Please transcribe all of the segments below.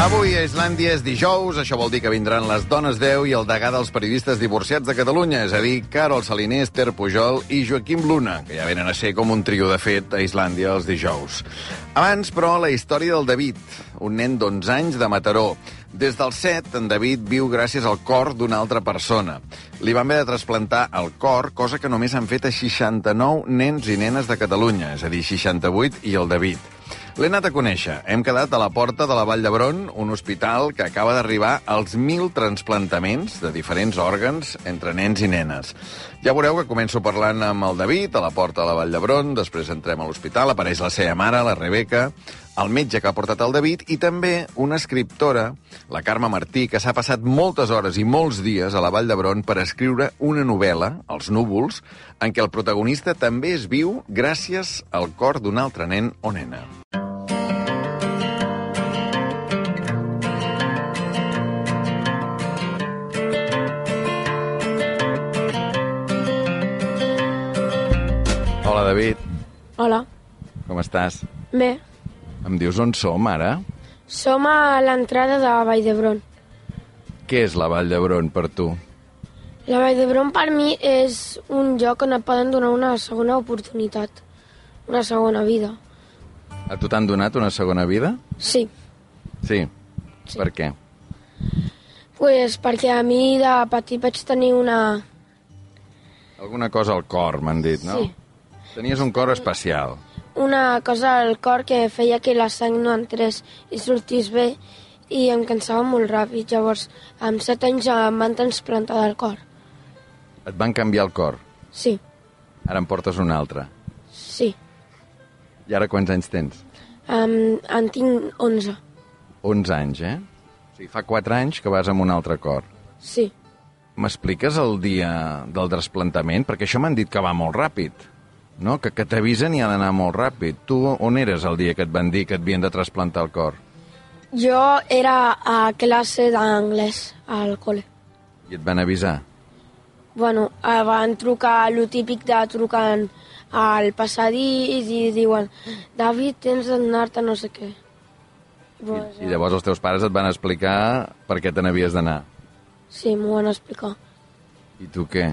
Avui a Islàndia és dijous, això vol dir que vindran les dones 10 i el degà dels periodistes divorciats de Catalunya, és a dir, Carol Saliner, Esther Pujol i Joaquim Luna, que ja venen a ser com un trio de fet a Islàndia els dijous. Abans, però, la història del David, un nen d'11 anys de Mataró. Des del 7, en David viu gràcies al cor d'una altra persona. Li van haver de trasplantar el cor, cosa que només han fet a 69 nens i nenes de Catalunya, és a dir, 68 i el David. L'he anat a conèixer. Hem quedat a la porta de la Vall d'Hebron, un hospital que acaba d'arribar als 1.000 transplantaments de diferents òrgans entre nens i nenes. Ja veureu que començo parlant amb el David a la porta de la Vall d'Hebron, després entrem a l'hospital, apareix la seva mare, la Rebeca, el metge que ha portat el David i també una escriptora, la Carme Martí, que s'ha passat moltes hores i molts dies a la Vall d'Hebron per escriure una novel·la, Els núvols, en què el protagonista també és viu gràcies al cor d'un altre nen o nena. Hola, David. Hola. Com estàs? Bé, Em dius on som, ara? som a l'entrada de Vall d'Hebron. Què és la Vall d'Hebron per tu? La Vall d'Hebron per mi és un lloc on et poden donar una segona oportunitat, una segona vida. A tu t'han donat una segona vida? Sí, Sí. Sí. Per què? pues perquè a mi de petit vaig tenir una... Alguna cosa al cor, m'han dit, no? Sí. Tenies un cor especial. Una cosa al cor que feia que la sang no entrés i sortís bé i em cansava molt ràpid. Llavors, amb 7 anys em van transplantar del cor. Et van canviar el cor. Sí, Ara en portes un altre. sí. I ara quants anys tens? Um, en tinc 11. 11 anys, eh? O sigui, fa 4 anys que vas amb un altre cor. Sí. M'expliques el dia del trasplantament? Perquè això m'han dit que va molt ràpid. No? Que, que t'avisen i ha d'anar molt ràpid. Tu on eres el dia que et van dir que et havien de trasplantar el cor? Jo era a classe d'anglès al col·le. I et van avisar? Bueno, eh, van trucar, lo típic de trucar al passadís i diuen David, tens d'anar-te no sé què. Pues, I llavors els teus pares et van explicar per què te n'havies d'anar. Sí, m'ho van explicar. I tu què?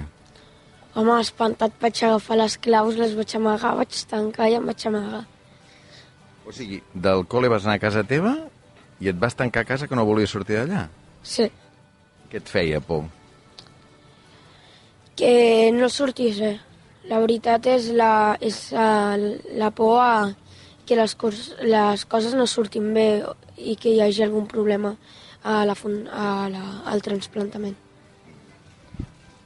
Home, espantat vaig agafar les claus, les vaig amagar, vaig tancar i em vaig amagar. O sigui, del col·le vas anar a casa teva i et vas tancar a casa que no volies sortir d'allà. Sí, Què et feia por? que no sortís bé. La veritat és la, és uh, la por a que les, cos, les coses no surtin bé i que hi hagi algun problema a la, a la, al transplantament.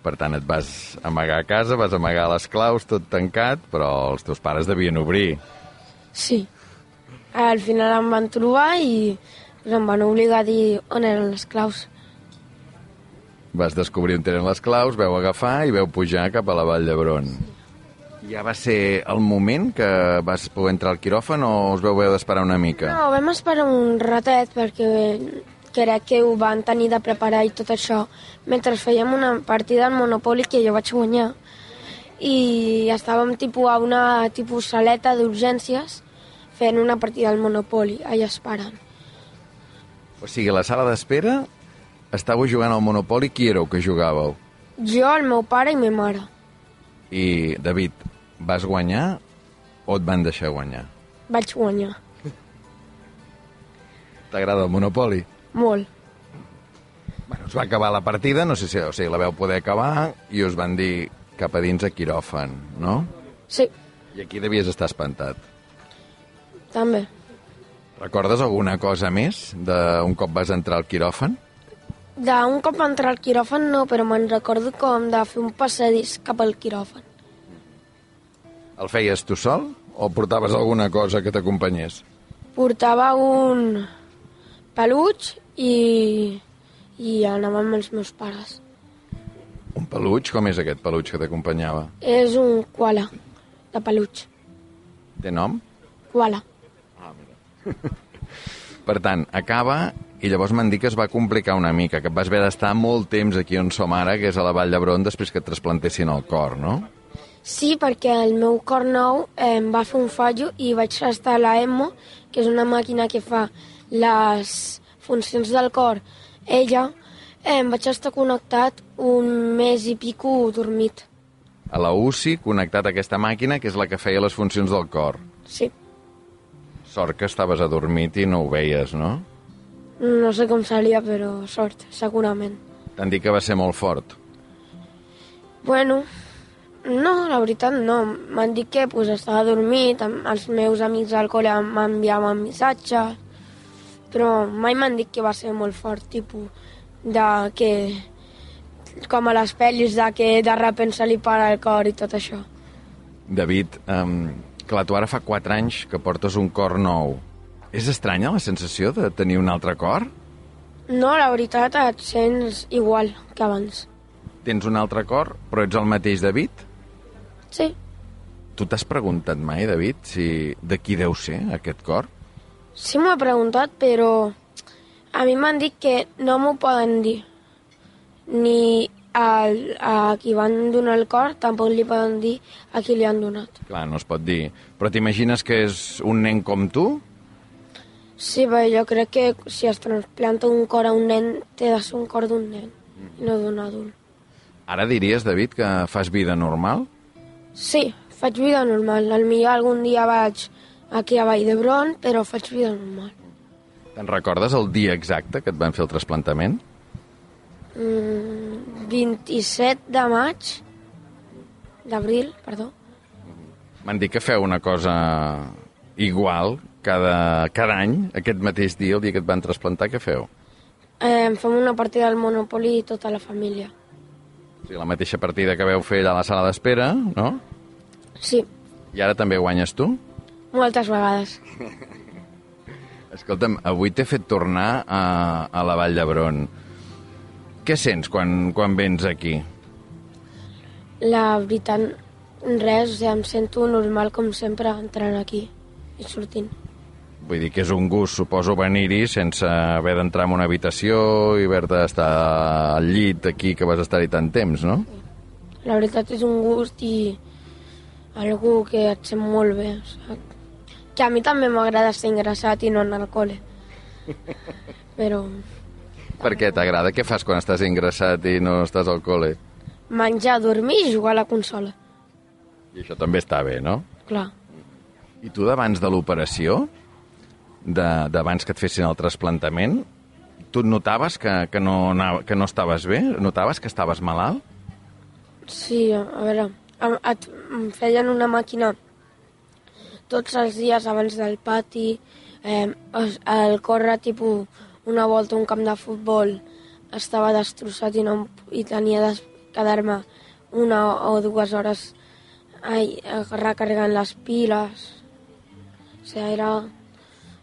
Per tant, et vas amagar a casa, vas amagar les claus, tot tancat, però els teus pares devien obrir. Sí. Al final em van trobar i pues, em van obligar a dir on eren les claus. Vas descobrir on tenen les claus, veu agafar i veu pujar cap a la Vall d'Hebron. Ja va ser el moment que vas poder entrar al quiròfan o us veu haver d'esperar una mica? No, vam esperar un ratet perquè crec que ho van tenir de preparar i tot això mentre fèiem una partida al Monopoly que jo vaig guanyar i estàvem tipus a una tipus saleta d'urgències fent una partida al Monopoly, allà esperant. O sigui, a la sala d'espera estàveu jugant al Monopoly, qui éreu que jugàveu? Jo, el meu pare i ma mare. I, David, vas guanyar o et van deixar guanyar? Vaig guanyar. T'agrada el Monopoly? Molt. Bueno, es va acabar la partida, no sé si o sigui, la veu poder acabar, i us van dir cap a dins a quiròfan, no? Sí, I aquí devies estar espantat. també. Recordes alguna cosa més d'un cop vas entrar al quiròfan? D'un cop entrar al quiròfan no, però me'n recordo com de fer un passadís cap al quiròfan. El feies tu sol o portaves alguna cosa que t'acompanyés? Portava un peluig i, i anava amb els meus pares. Un peluig? Com és aquest peluig que t'acompanyava? És un koala, de peluig. Té nom? Koala. Per tant, acaba i llavors m'han dit que es va complicar una mica, que vas haver d'estar molt temps aquí on som ara, que és a la Vall d'Hebron, després que et trasplantessin el cor, no? Sí, perquè el meu cor nou eh, em va fer un fallo i vaig estar a la EMO, que és una màquina que fa les funcions del cor. Ella em vaig estar connectat un mes i pico dormit. A la UCI, connectat a aquesta màquina, que és la que feia les funcions del cor. Sí. Sort que estaves adormit i no ho veies, no? No sé com seria, però sort, segurament. T'han dit que va ser molt fort. Bueno, no, la veritat no. M'han dit que pues, estava dormit, amb els meus amics al col·le m'enviaven missatges, però mai m'han dit que va ser molt fort, tipus, de que com a les pel·lis de que de repent se li para el cor i tot això. David, um, clar, tu ara fa 4 anys que portes un cor nou. És estranya la sensació de tenir un altre cor? No, la veritat et sents igual que abans. Tens un altre cor, però ets el mateix David? Sí, Tu t'has preguntat mai, David, si de qui deu ser aquest cor? Sí m'ho he preguntat, però a mi m'han dit que no m'ho poden dir. Ni al, a qui van donar el cor tampoc li poden dir a qui li han donat. Clar, no es pot dir. Però t'imagines que és un nen com tu? Sí, bé, jo crec que si es trasplanta un cor a un nen, té de ser un cor d'un nen, i no d'un adult. Ara diries, David, que fas vida normal? Sí, faig vida normal. Al millor algun dia vaig aquí a Vall d'Hebron, però faig vida normal. Te'n recordes el dia exacte que et van fer el trasplantament? Mm, 27 de maig, d'abril, perdó. M'han dit que feu una cosa igual cada, cada any, aquest mateix dia, el dia que et van trasplantar, què feu? Eh, fem una partida del Monopoly i tota la família. Sigui, la mateixa partida que veu fer allà a la sala d'espera, no? Sí, I ara també guanyes tu? Moltes vegades. Escolta'm, avui t'he fet tornar a, a la Vall d'Hebron. Què sents quan, quan vens aquí? La veritat, res, o sigui, em sento normal com sempre entrant aquí i sortint. Vull dir que és un gust, suposo, venir-hi sense haver d'entrar en una habitació i haver d'estar al llit aquí que vas estar-hi tant temps, no? La veritat és un gust i algú que et sent molt bé. O sigui, que a mi també m'agrada ser ingressat i no anar al col·le. Però Per què t'agrada? Què fas quan estàs ingressat i no estàs al col·le? menjar, dormir i jugar a la consola. I això també està bé, no? Clar. I tu d'abans de l'operació, d'abans que et fessin el trasplantament, tu notaves que, que, no, que no estaves bé? Notaves que estaves malalt? Sí, a veure, et, em feien una màquina tots els dies abans del pati, eh, el córrer tipus una volta un camp de futbol estava destrossat i, no, i tenia de quedar-me una o dues hores ai, recarregant les piles. O sigui, era...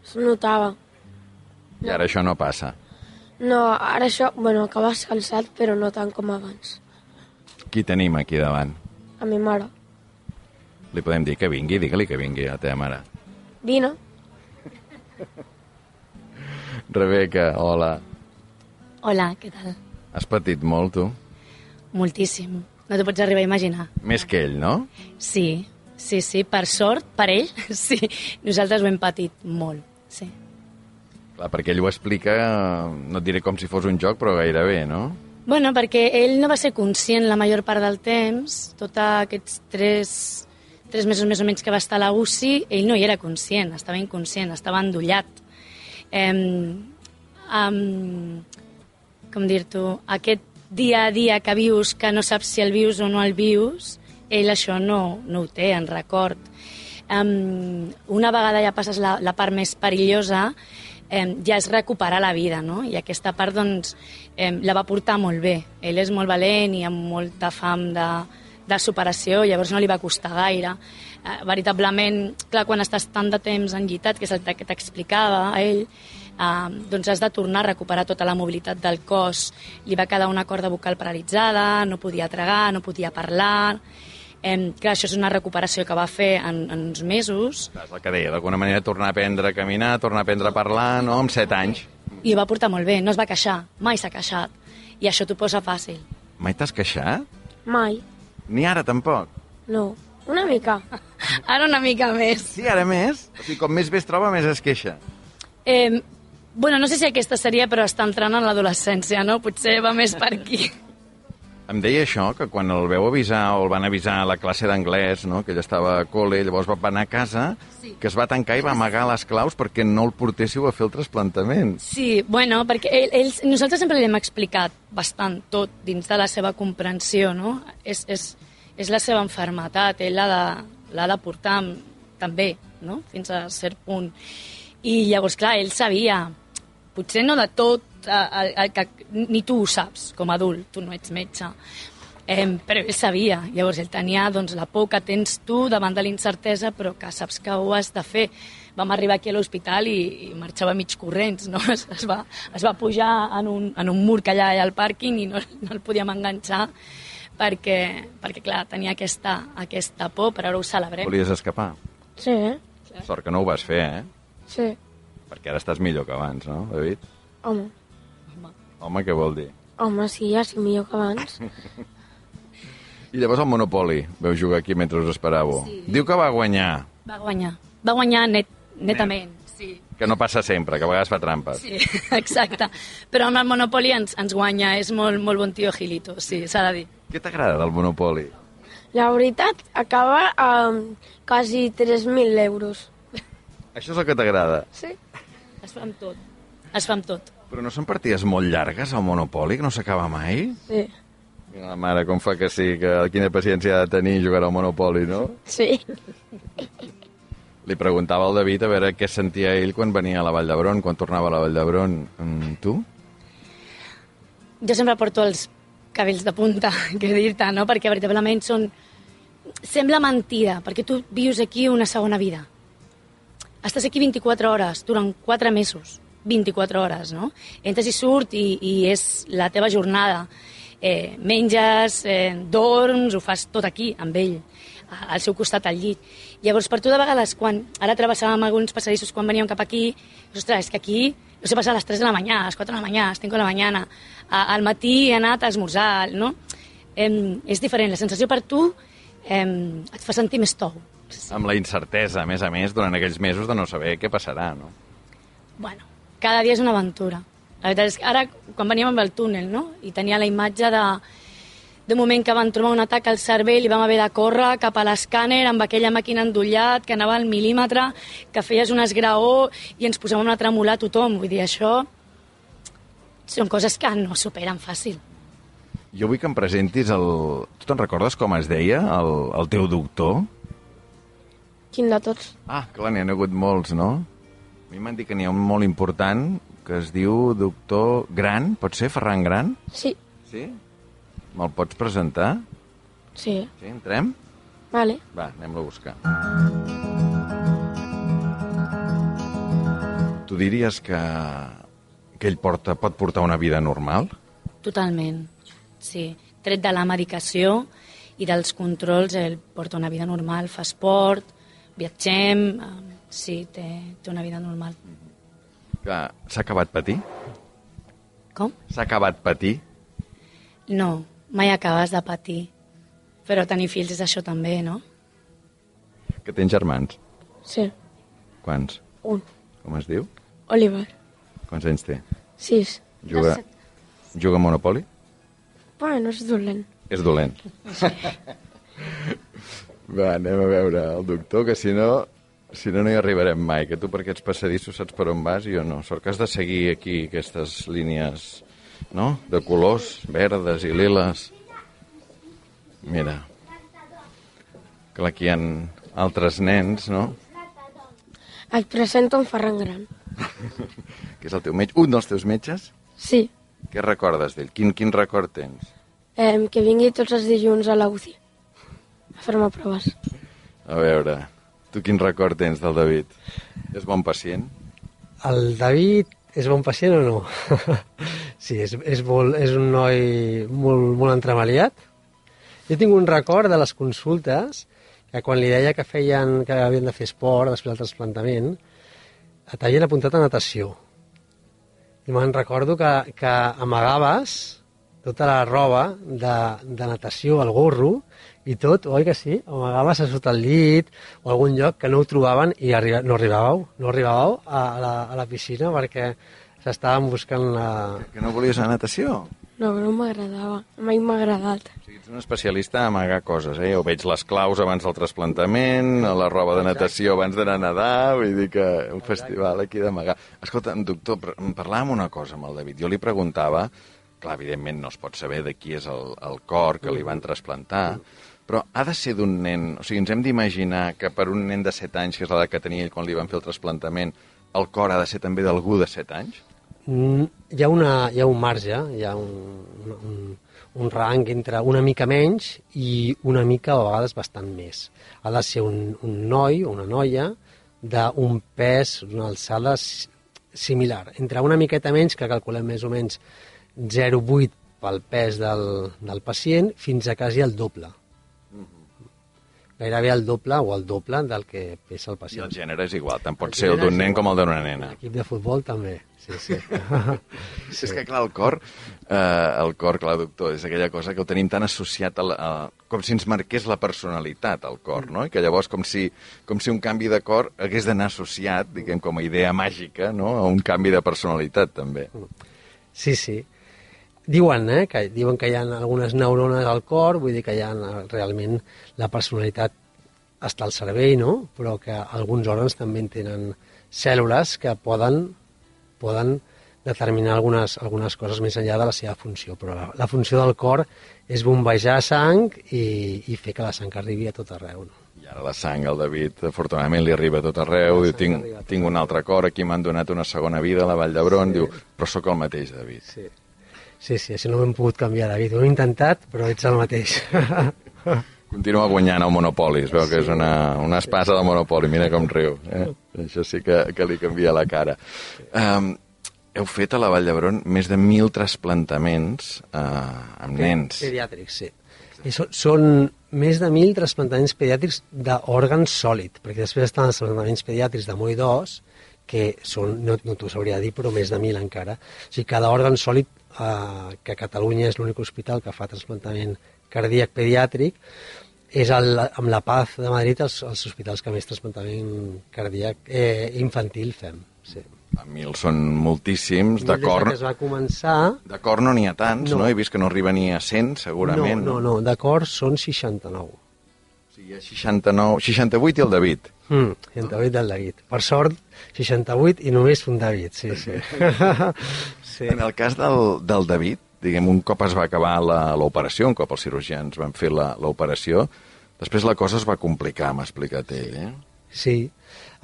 es notava. I ara això no passa. No, ara això, bueno, acabes cansat, però no tant com abans. Qui tenim aquí davant? A mi mare. Li podem dir que vingui? Digue-li que vingui a la teva mare. Vine. Rebeca, hola. Hola, què tal? Has patit molt, tu? Moltíssim. No t'ho pots arribar a imaginar. Més que ell, no? Sí, sí, sí. Per sort, per ell, sí. Nosaltres ho hem patit molt, sí. Clar, perquè ell ho explica, no et diré com si fos un joc, però gairebé, no? Bueno, perquè ell no va ser conscient la major part del temps, tots aquests tres, tres mesos més o menys que va estar a la UCI, ell no hi era conscient, estava inconscient, estava endollat. Eh, um, com dir-t'ho, aquest dia a dia que vius, que no saps si el vius o no el vius, ell això no, no ho té en record. Um, una vegada ja passes la, la part més perillosa, eh, ja és recuperar la vida, no? I aquesta part, doncs, eh, la va portar molt bé. Ell és molt valent i amb molta fam de, de superació, llavors no li va costar gaire. Eh, veritablement, clar, quan estàs tant de temps enllitat, que és el que t'explicava a ell, Uh, doncs has de tornar a recuperar tota la mobilitat del cos. Li va quedar una corda vocal paralitzada, no podia tragar, no podia parlar... Eh, clar, això és una recuperació que va fer en, en uns mesos És el que deia, d'alguna manera tornar a aprendre a caminar, tornar a aprendre a parlar, no?, amb 7 anys. i ho va portar molt bé, no es va queixar, mai s'ha queixat. I això t'ho posa fàcil. Mai t'has queixat? Mai. Ni ara tampoc. No. Una mica. Ara una mica més. Sí, ara més? O sigui, com més bé es troba, més es queixa. Eh, bueno, no sé si aquesta seria, però està entrant en l'adolescència, no? Potser va més per aquí. Em deia això, que quan el veu avisar o el van avisar a la classe d'anglès, no? que ell estava a col·le, llavors va anar a casa, Sí. que es va tancar i va amagar les claus perquè no el portéssiu a fer el trasplantament. Sí, bueno, perquè ell, ells, nosaltres sempre li hem explicat bastant tot dins de la seva comprensió, no? És, és, és la seva enfermetat, ell l'ha de, de portar amb, també, no? Fins a cert punt. I llavors, clar, ell sabia, potser no de tot, el, el que ni tu ho saps com a adult, tu no ets metge, eh, però ell sabia, llavors ell tenia doncs, la por que tens tu davant de l'incertesa, però que saps que ho has de fer. Vam arribar aquí a l'hospital i, i marxava mig corrents, no? Es, es, va, es va pujar en un, en un mur que hi ha allà al pàrquing i no, no el podíem enganxar perquè, perquè clar, tenia aquesta, aquesta por, però ara ho celebrem. Volies escapar? Sí, eh? Sort que no ho vas fer, eh? Sí. Perquè ara estàs millor que abans, no, David? Home. Home, què vol dir? Home, sí, ja sí, millor que abans. I llavors el Monopoli, veu jugar aquí mentre us esperàveu. Sí. Diu que va guanyar, Va guanyar. Va guanyar net, netament, sí. que no passa sempre, que a vegades fa trampes. Sí, exacte. Però amb el Monopoly ens, ens guanya, és molt, molt bon tio Gilito, sí, s'ha de dir. Què t'agrada del Monopoli? La veritat, acaba amb quasi 3.000 euros. Això és el que t'agrada. Sí? Es fa amb tot. Es fa amb tot. Però no són partides molt llargues, el Monopoli, que no s'acaba mai? Sí. Mira la mare com fa que sí, que quina paciència ha de tenir jugar al Monopoli, no? Sí. Li preguntava al David a veure què sentia ell quan venia a la Vall d'Hebron, quan tornava a la Vall d'Hebron. Mm, tu? Jo sempre porto els cabells de punta, què dir-te, no? Perquè veritablement són... Sembla mentida, perquè tu vius aquí una segona vida. Estàs aquí 24 hores, durant 4 mesos. 24 hores, no? Entres i surt i, i és la teva jornada. Eh, menges, eh, dorms, ho fas tot aquí, amb ell, al seu costat al llit. Llavors, per tu, de vegades, quan ara travessàvem alguns passadissos quan veníem cap aquí, ostres, és que aquí no sé passar a les 3 de la mañana, a les 4 de la mañana, a les 5 de la mañana, a, al matí he anat a esmorzar, no? Eh, és diferent, la sensació per tu eh, et fa sentir més tou. Amb la incertesa, a més a més, durant aquells mesos de no saber què passarà, no? Bueno, cada dia és una aventura. La veritat és que ara, quan veníem amb el túnel, no? I tenia la imatge de d'un moment que van trobar un atac al cervell i vam haver de córrer cap a l'escàner amb aquella màquina endollat que anava al mil·límetre, que feies un esgraó i ens posàvem a tremolar a tothom. Vull dir, això són coses que no superen fàcil. Jo vull que em presentis el... Tu te'n recordes com es deia, el, el teu doctor? Quin de tots? Ah, clar, n'hi ha hagut molts, no? A mi m'han dit que n'hi ha un molt important que es diu doctor Gran, pot ser Ferran Gran? Sí. Sí? Me'l pots presentar? Sí. Sí, entrem? Vale. Va, anem-lo a buscar. Tu diries que, que ell porta, pot portar una vida normal? Totalment, sí. Tret de la medicació i dels controls, ell porta una vida normal, fa esport, viatgem, eh, sí, té, té una vida normal. Que s'ha acabat patir? Com? S'ha acabat patir? No, mai acabes de patir. Però tenir fills és això també, no? Que tens germans? Sí. Quants? Un. Com es diu? Oliver. Quants anys té? Sis. Juga, juga a Monopoly? Bueno, és dolent. És dolent. Va, anem a veure el doctor, que si no, si no, no hi arribarem mai. Que tu per aquests passadissos saps per on vas i jo no. Sort que has de seguir aquí aquestes línies, no?, de colors, verdes i liles. Mira. Clar, aquí hi ha altres nens, no?, Et presento en Ferran Gran. que és el teu metge, un dels teus metges. Sí. Què recordes d'ell? Quin, quin record tens? Eh, que vingui tots els dilluns a la UCI a fer-me proves. A veure, tu quin record tens del David? És bon pacient? El David és bon pacient o no? sí, és, és, molt, és un noi molt, molt entremaliat. Jo tinc un record de les consultes que quan li deia que feien que havien de fer esport després del trasplantament, t'havien apuntat a natació. I me'n recordo que, que amagaves tota la roba de, de natació, el gorro, i tot, oi que sí? Amagaves a sota el llit o algun lloc que no ho trobaven i arriba, no arribàveu, no arribàveu a, la, a la piscina perquè s'estaven buscant la... Que no volies anar a natació? No, no m'agradava. Mai m'ha agradat. O sigui, ets un especialista a amagar coses, eh? Jo veig les claus abans del trasplantament, la roba de natació abans d'anar a nedar, vull dir que un festival aquí d'amagar. Escolta, doctor, em parlàvem una cosa amb el David. Jo li preguntava, clar, evidentment no es pot saber de qui és el, el cor que li van trasplantar, però ha de ser d'un nen... O sigui, ens hem d'imaginar que per un nen de 7 anys, que és l'edat que tenia ell quan li van fer el trasplantament, el cor ha de ser també d'algú de 7 anys? Mm, hi ha, una, hi ha un marge, hi ha un, un, un rang entre una mica menys i una mica, a vegades, bastant més. Ha de ser un, un noi o una noia d'un pes, una alçada similar. Entre una miqueta menys, que calculem més o menys 0,8 pel pes del, del pacient, fins a quasi el doble gairebé el doble o el doble del que pesa el I pacient. el gènere és igual, tant pot ser el d'un nen com el d'una nena. L'equip de futbol també, sí, sí. Sí. És que, clar, el cor, eh, el cor, clar, doctor, és aquella cosa que ho tenim tan associat a, la, a com si ens marqués la personalitat, el cor, no? I que llavors, com si, com si un canvi de cor hagués d'anar associat, diguem, com a idea màgica, no?, a un canvi de personalitat, també. Sí, sí. Diuen, eh, que, diuen que hi ha algunes neurones al cor, vull dir que hi ha realment la personalitat està al cervell, no? però que alguns òrgans també tenen cèl·lules que poden, poden determinar algunes, algunes coses més enllà de la seva funció. Però la, la funció del cor és bombejar sang i, i fer que la sang arribi a tot arreu. No? I ara la sang al David, afortunadament, li arriba a tot arreu. Diu, tinc, tinc un altre cor, aquí m'han donat una segona vida a la Vall d'Hebron. Diu, però sóc el mateix, David. Sí. Sí, sí, així no m'hem pogut canviar, David. Ho he intentat, però ets el mateix. Continua guanyant el Monopoli, es veu que és una, una espasa del Monopoli, mira com riu. Eh? Això sí que, que li canvia la cara. Um, heu fet a la Vall d'Hebron més de mil trasplantaments uh, amb nens. Pediàtrics, sí. I són, són més de 1.000 trasplantaments pediàtrics d'òrgan sòlid, perquè després estan els trasplantaments pediàtrics de moll d'os, que són, no, no t'ho sabria dir, però més de 1.000 encara. O sigui, cada òrgan sòlid, eh, que a Catalunya és l'únic hospital que fa trasplantament cardíac pediàtric, és el, amb la Paz de Madrid els, els hospitals que més trasplantament cardíac eh, infantil fem. Sí. A mil són moltíssims, Des d'acord. que es va començar... D'acord no n'hi ha tants, no. No. He vist que no arriba ni a 100, segurament. No, no, no, d'acord són 69. O sigui, hi ha 69, 68 i el David. Mm, 68 del David. Per sort, 68 i només un David, sí, sí. sí. En el cas del, del David, diguem, un cop es va acabar la- l'operació, un cop els cirurgians van fer la- l'operació, després la cosa es va complicar, m'ha explicat ell, eh? Sí,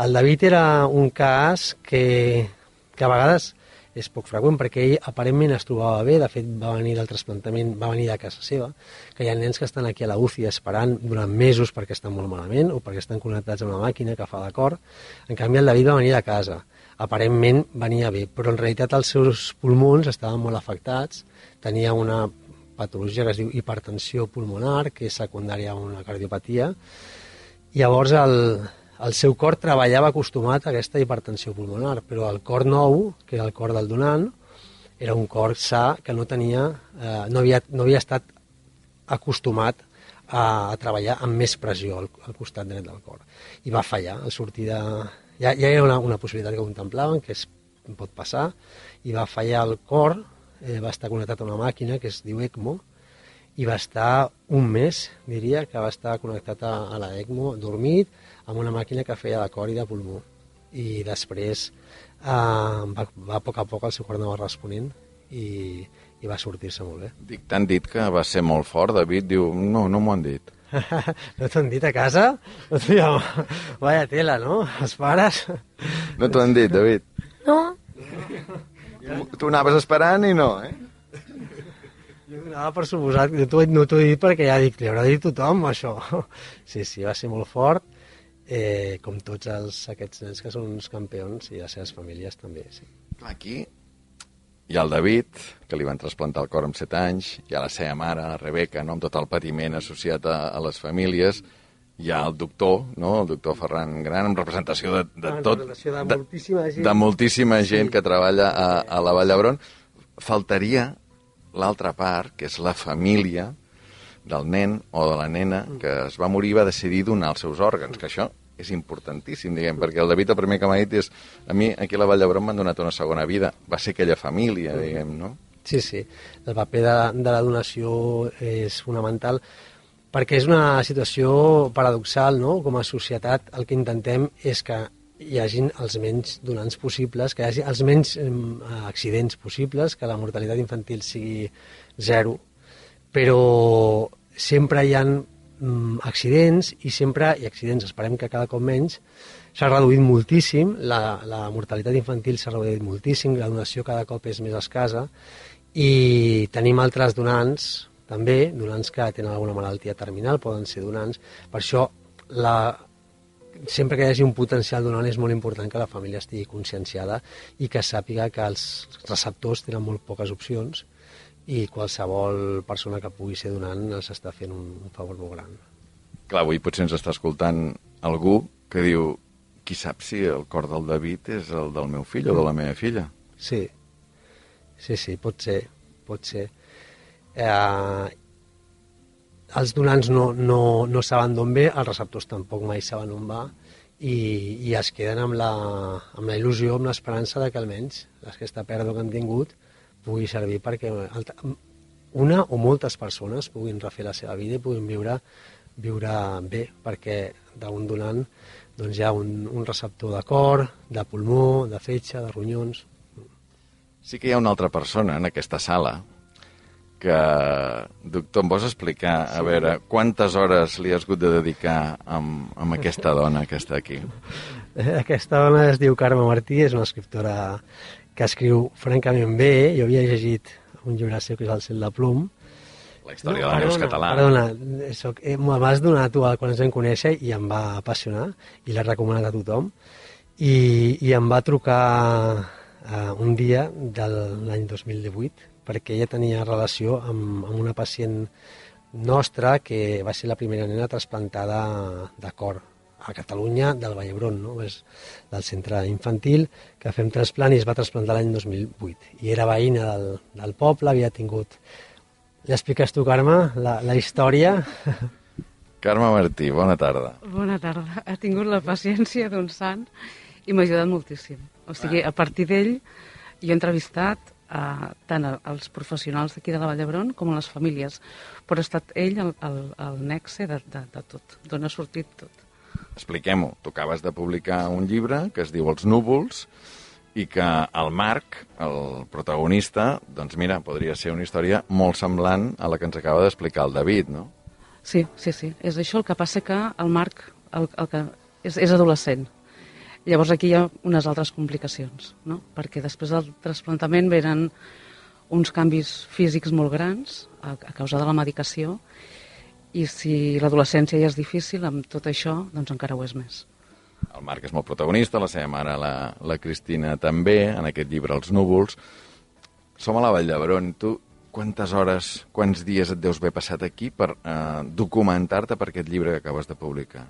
el David era un cas que, que a vegades és poc freqüent perquè ell aparentment es trobava bé, de fet va venir del trasplantament, va venir de casa seva, que hi ha nens que estan aquí a la UCI esperant durant mesos perquè estan molt malament o perquè estan connectats a una màquina que fa d'acord. En canvi el David va venir de casa, aparentment venia bé, però en realitat els seus pulmons estaven molt afectats, tenia una patologia que es diu hipertensió pulmonar, que és secundària a una cardiopatia, Llavors el, el seu cor treballava acostumat a aquesta hipertensió pulmonar, però el cor nou, que era el cor del donant, era un cor sa que no tenia, eh, no, havia, no havia estat acostumat a, a treballar amb més pressió al, al costat dret del cor. I va fallar, al sortir de... Ja, ja era una, una possibilitat que contemplaven, que es pot passar, i va fallar el cor, eh, va estar connectat a una màquina que es diu ECMO, i va estar un mes, diria, que va estar connectat a, a la ECMO, dormit, amb una màquina que feia de cor i de pulmó. I després eh, va, va a poc a poc el seu cor anava responent i, i va sortir-se molt bé. Dic, t'han dit que va ser molt fort, David? Diu, no, no m'ho han dit. no t'ho han dit a casa? No. Vaya tela, no? Els pares... No t'ho han dit, David? No? Tu- Tu anaves esperant i no, eh? Jo donava per suposat, no t'ho no t'ho he dit perquè ja dic, li haurà dit tothom, això. Sí, sí, va ser molt fort, eh, com tots els, aquests nens que són uns campions i les seves famílies també, sí. Aquí hi ha el David, que li van trasplantar el cor amb 7 anys, hi ha la seva mare, la Rebeca, no? amb tot el patiment associat a, a les famílies, hi ha el doctor, no? el doctor Ferran Gran, en representació de, de En tot... representació de moltíssima gent. De moltíssima gent Sí. que treballa a, a la Vall d'Hebron. Faltaria l'altra part, que és la família del nen o de la nena que es va morir va decidir donar els seus òrgans, que això és importantíssim, diguem, perquè el David el primer que m'ha dit és a mi aquí a la Vall d'Hebron m'han donat una segona vida, va ser aquella família, diguem, no? Sí, sí. El paper de, de la donació és fonamental perquè és una situació paradoxal, no? Com a societat el que intentem és que hi hagin els menys donants possibles, que hi hagi els menys eh, accidents possibles, que la mortalitat infantil sigui zero, però sempre hi ha mm, accidents i sempre, i accidents. Esperem que cada cop menys, s'ha reduït moltíssim, la, la mortalitat infantil s'ha reduït moltíssim, la donació cada cop és més escasa i tenim altres donants també, donants que tenen alguna malaltia terminal, poden ser donants. Per això, la, sempre que hi hagi un potencial donant és molt important que la família estigui conscienciada i que sàpiga que els receptors tenen molt poques opcions i qualsevol persona que pugui ser donant els està fent un, un favor molt gran. Clar, avui potser ens està escoltant algú que diu qui sap si el cor del David és el del meu fill o de la meva filla. Sí, sí, sí, pot ser, pot ser. Eh, els donants no, no, no saben d'on ve, els receptors tampoc mai saben on va i, i es queden amb la, amb la il·lusió, amb l'esperança de que almenys aquesta pèrdua que han tingut pugui servir perquè una o moltes persones puguin refer la seva vida i puguin viure, viure bé, perquè d'un donant doncs, hi ha un, un receptor de cor, de pulmó, de fetge, de ronyons... Sí que hi ha una altra persona en aquesta sala que, doctor, em vols explicar, a veure, quantes hores li has hagut de dedicar amb, amb aquesta dona que està aquí? Aquesta dona es diu Carme Martí, és una escriptora que escriu francament bé. Jo havia llegit un llibre seu que és El cel de plom. La història no, de la Neus català. Perdona, soc, eh, me'l vas donar tu quan ens vam conèixer i em va apassionar i l'he recomanat a tothom. I, i em va trucar eh, un dia de l'any 2018 perquè ella tenia relació amb, amb una pacient nostra que va ser la primera nena trasplantada de cor a Catalunya del Vall d'Hebron, no? és del centre infantil, que fem trasplant i es va trasplantar l'any 2008. I era veïna del, del poble, havia tingut... Li expliques tu, Carme, la, la història? Carme Martí, bona tarda. Bona tarda. Ha tingut la paciència d'un sant i m'ha ajudat moltíssim. O sigui, a partir d'ell jo he entrevistat uh, tant als professionals d'aquí de la Vall d'Hebron com a les famílies, però ha estat ell el, el, el nexe de, de, de tot, d'on ha sortit tot. Expliquem-ho. Tu acabes de publicar un llibre que es diu Els núvols i que el Marc, el protagonista, doncs mira, podria ser una història molt semblant a la que ens acaba d'explicar el David, no? Sí, sí, sí. És això el que passa que el Marc el, el que és, és adolescent. Llavors aquí hi ha unes altres complicacions, no? perquè després del trasplantament venen uns canvis físics molt grans a, a causa de la medicació i si l'adolescència ja és difícil, amb tot això, doncs encara ho és més. El Marc és molt protagonista, la seva mare, la, la Cristina, també, en aquest llibre Els núvols. Som a la Vall d'Hebron. Tu quantes hores, quants dies et deus haver passat aquí per eh, documentar-te per aquest llibre que acabes de publicar?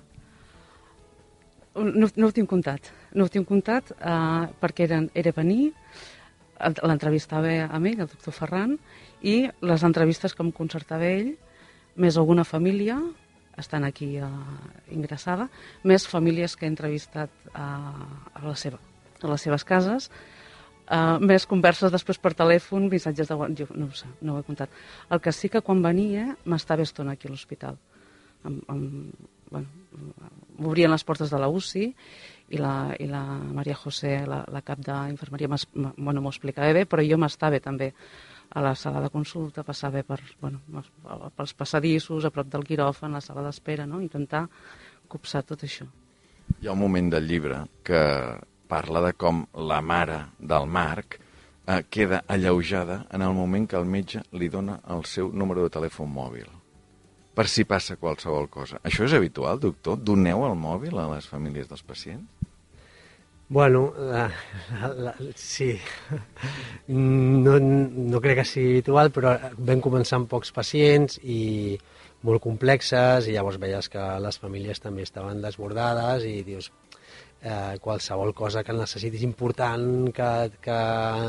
No, no ho tinc comptat. No ho tinc comptat eh, perquè era, era venir, l'entrevistava amb ell, el doctor Ferran, i les entrevistes que em concertava ell, més alguna família, estan aquí eh, ingressada, més famílies que he entrevistat eh, a, la seva, a les seves cases, eh, més converses després per telèfon, missatges de... Jo no ho sé, no ho he comptat. El que sí que quan venia m'estava estona aquí a l'hospital. Bueno, m'obrien les portes de la UCI i la, i la Maria José, la, la cap d'infermeria, bueno, m'ho explicava bé, però jo m'estava també a la sala de consulta, passava per, bueno, pels passadissos, a prop del quiròfan, la sala d'espera, no? intentar copsar tot això. Hi ha un moment del llibre que parla de com la mare del Marc eh, queda alleujada en el moment que el metge li dona el seu número de telèfon mòbil per si passa qualsevol cosa. Això és habitual, doctor? Doneu el mòbil a les famílies dels pacients? Bueno, la, la, sí. No, no crec que sigui habitual, però vam començar amb pocs pacients i molt complexes i llavors veies que les famílies també estaven desbordades i dius, eh, qualsevol cosa que necessitis important que, que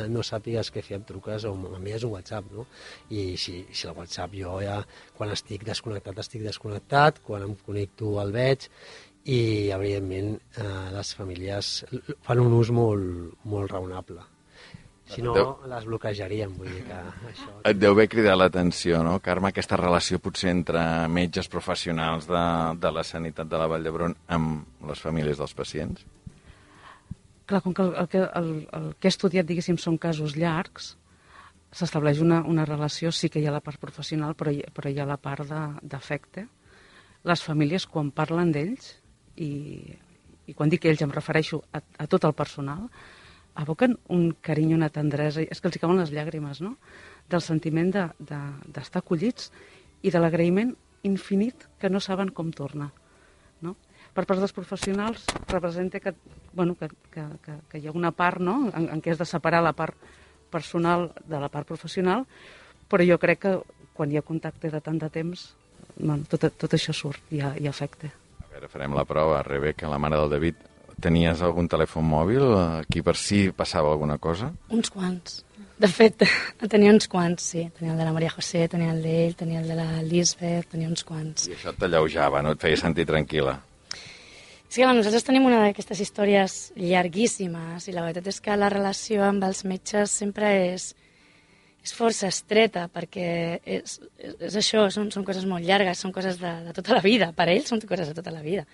no sàpigues què fer, et truques o m'envies un WhatsApp, no? I si, si el WhatsApp jo ja, quan estic desconnectat, estic desconnectat, quan em connecto el veig i, evidentment, eh, les famílies fan un ús molt, molt raonable. Si no, Deu... les bloquejaríem, vull dir que això... Et deu haver cridat l'atenció, no, Carme, aquesta relació potser entre metges professionals de, de la sanitat de la Vall d'Hebron amb les famílies dels pacients? Clar, com que el, el, el, el que he estudiat, diguéssim, són casos llargs, s'estableix una, una relació, sí que hi ha la part professional, però hi, però hi ha la part d'afecte. Les famílies, quan parlen d'ells, i, i quan dic ells em refereixo a, a tot el personal, aboquen un carinyo, una tendresa, és que els hi cauen les llàgrimes, no?, del sentiment d'estar de, de, acollits i de l'agraïment infinit que no saben com tornar. No? Per part dels professionals representa que, bueno, que, que, que, que hi ha una part no? en, en què has de separar la part personal de la part professional, però jo crec que quan hi ha contacte de tant de temps, bueno, tot, tot això surt i, i afecta veure, farem la prova. Rebeca, la mare del David, tenies algun telèfon mòbil aquí per si passava alguna cosa? Uns quants. De fet, tenia uns quants, sí. Tenia el de la Maria José, tenia el d'ell, tenia el de la Lisbeth, tenia uns quants. I això t'alleujava, no? Et feia sentir tranquil·la. Sí, bueno, nosaltres tenim una d'aquestes històries llarguíssimes i la veritat és que la relació amb els metges sempre és, és força estreta perquè és, és, és això, són, són coses molt llargues, són coses de, de tota la vida, per ells són coses de tota la vida.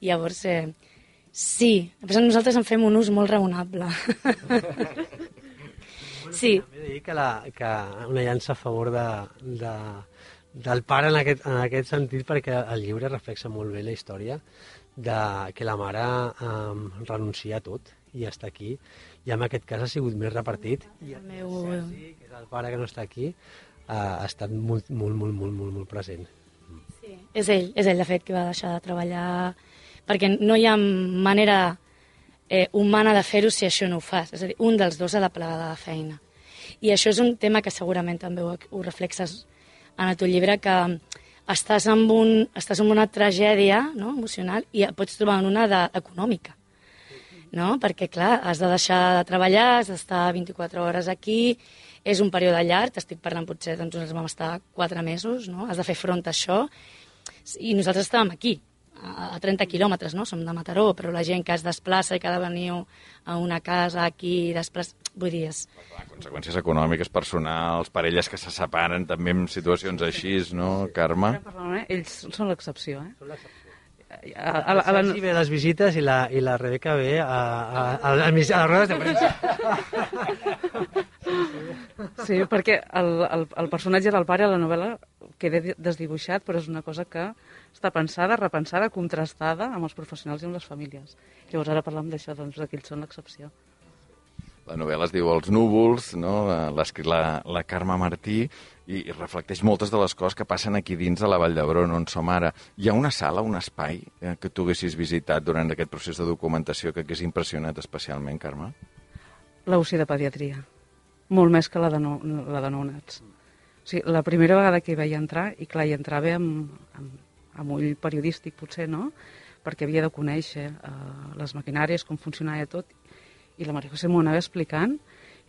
I llavors, eh, sí, després nosaltres en fem un ús molt raonable. sí. També dir que, la, que una llança a favor de, de, del pare en aquest, en aquest sentit perquè el llibre reflexa molt bé la història de que la mare um, renuncia a tot i està aquí i en aquest cas ha sigut més repartit i el meu... Sergi, que és el pare que no està aquí, ha estat molt, molt, molt, molt, molt, molt present. Sí, és ell, és ell, de fet, que va deixar de treballar perquè no hi ha manera eh, humana de fer-ho si això no ho fas. És a dir, un dels dos ha de plegar de la feina. I això és un tema que segurament també ho, ho reflexes en el teu llibre, que estàs en, un, estàs en una tragèdia no, emocional i et pots trobar en una de, econòmica no? perquè, clar, has de deixar de treballar, has d'estar 24 hores aquí, és un període llarg, estic parlant potser, doncs ens vam estar 4 mesos, no? has de fer front a això, i nosaltres estàvem aquí, a 30 quilòmetres, no? Som de Mataró, però la gent que es desplaça i que ha de venir a una casa aquí, desplaça... Vull dir, és... Clar, conseqüències econòmiques, personals, parelles que se separen també en situacions així, no, Carme? Ells són l'excepció, eh? Són l'excepció a, a, a, la... ve les visites i la, i la Rebeca ve a, a, a, a, a les rodes de premsa. Sí, perquè el, el, el personatge del pare a la novel·la queda desdibuixat, però és una cosa que està pensada, repensada, contrastada amb els professionals i amb les famílies. Llavors ara parlem d'això, doncs, que ells són l'excepció. La novel·la es diu Els núvols, no? l'ha escrit la, la Carme Martí, i, i reflecteix moltes de les coses que passen aquí dins de la Vall d'Hebron, on som ara. Hi ha una sala, un espai eh, que tu haguessis visitat durant aquest procés de documentació que hagués impressionat especialment, Carme? La UCI de pediatria. Molt més que la de, no, la de nounats. O sigui, la primera vegada que hi vaig entrar, i clar, hi entrava amb, amb, amb ull periodístic, potser, no?, perquè havia de conèixer eh, les maquinàries, com funcionava tot, i la Maria José m'ho anava explicant,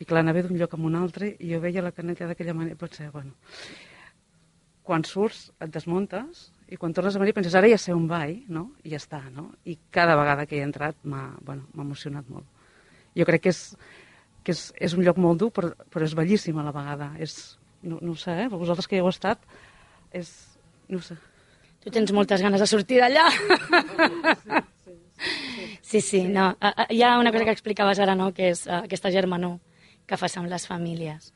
i clar, anava d'un lloc a un altre i jo veia la canella d'aquella manera, potser, bueno... Quan surts et desmuntes i quan tornes a venir penses, ara ja sé on vaig, no? I ja està, no? I cada vegada que he entrat m'ha bueno, emocionat molt. Jo crec que és, que és, és un lloc molt dur, però, però és bellíssim a la vegada. És, no, no ho sé, eh? vosaltres que hi heu estat, és... no sé. Tu tens moltes ganes de sortir d'allà. Sí, sí, no. Hi ha una cosa que explicaves ara, no?, que és uh, aquesta germanor que fas amb les famílies.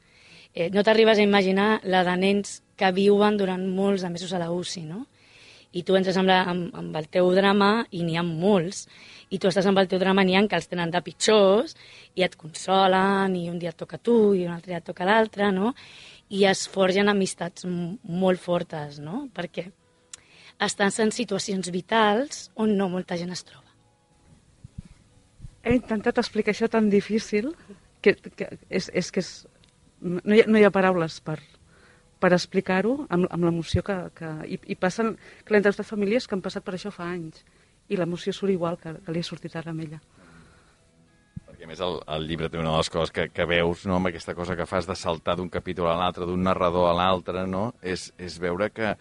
Eh, no t'arribes a imaginar la de nens que viuen durant molts de mesos a la UCI, no? I tu entres amb, la, amb, amb el teu drama i n'hi ha molts, i tu estàs amb el teu drama, n'hi ha que els tenen de pitjors, i et consolen, i un dia et toca tu, i un altre dia et toca l'altre, no? I es forgen amistats molt fortes, no? Perquè estàs en situacions vitals on no molta gent es troba. He intentat explicar això tan difícil que, que és, és que és, no, hi ha, no hi ha paraules per, per explicar-ho amb, amb l'emoció que, que... I, I passen clientes de famílies que han passat per això fa anys i l'emoció surt igual que, que li ha sortit ara amb ella. Perquè a més el, el llibre té una de les coses que, que veus, no, amb aquesta cosa que fas de saltar d'un capítol a l'altre, d'un narrador a l'altre, no? és, és veure que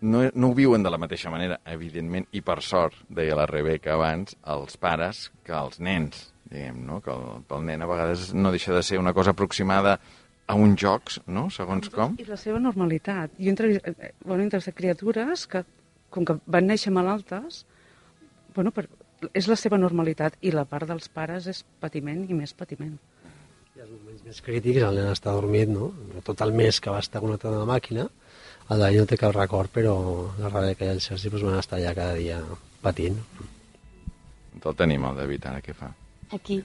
no, no ho viuen de la mateixa manera, evidentment, i per sort, deia la Rebeca abans, els pares que els nens, diguem, no? que el, pel nen a vegades no deixa de ser una cosa aproximada a uns jocs, no? segons com. I la seva normalitat. Jo entrevistat, eh, bueno, he entrevistat criatures que, com que van néixer malaltes, bueno, per, és la seva normalitat i la part dels pares és patiment i més patiment. I els moments més crítics, el nen està dormit, no? Tot el mes que va estar connectat a la màquina, el d'ahir no té cap record, però la Rebeca i el Sergi pues, van estar allà cada dia patint. El tenim, el David, ara què fa? Aquí.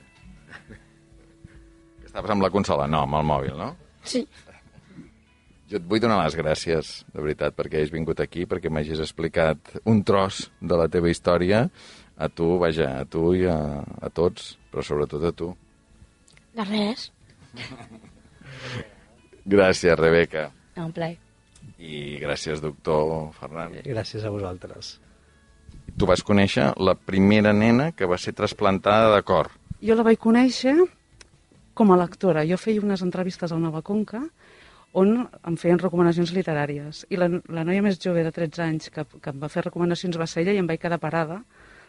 Estaves amb la consola? No, amb el mòbil, no? Sí. Jo et vull donar les gràcies, de veritat, perquè hagis vingut aquí, perquè m'hagis explicat un tros de la teva història, a tu, vaja, a tu i a, a tots, però sobretot a tu. De res. Gràcies, Rebeca. Un plaer. I gràcies, doctor Ferran. Gràcies a vosaltres. Tu vas conèixer la primera nena que va ser trasplantada de cor. Jo la vaig conèixer com a lectora. Jo feia unes entrevistes al Nova Conca on em feien recomanacions literàries. I la, la noia més jove de 13 anys que, que em va fer recomanacions va ser ella i em vaig quedar parada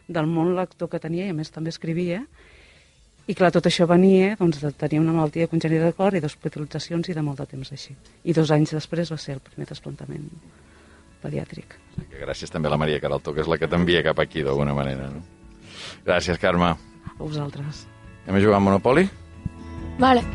del món lector que tenia i a més també escrivia. I clar, tot això venia doncs, de tenir una malaltia congènita de cor i d'hospitalitzacions i de molt de temps així. I dos anys després va ser el primer trasplantament pediàtric. Que gràcies també a la Maria Caralto, que és la que t'envia cap aquí d'alguna manera. No? Gràcies, Carme. A vosaltres. Anem a jugar a Monopoli? Vale.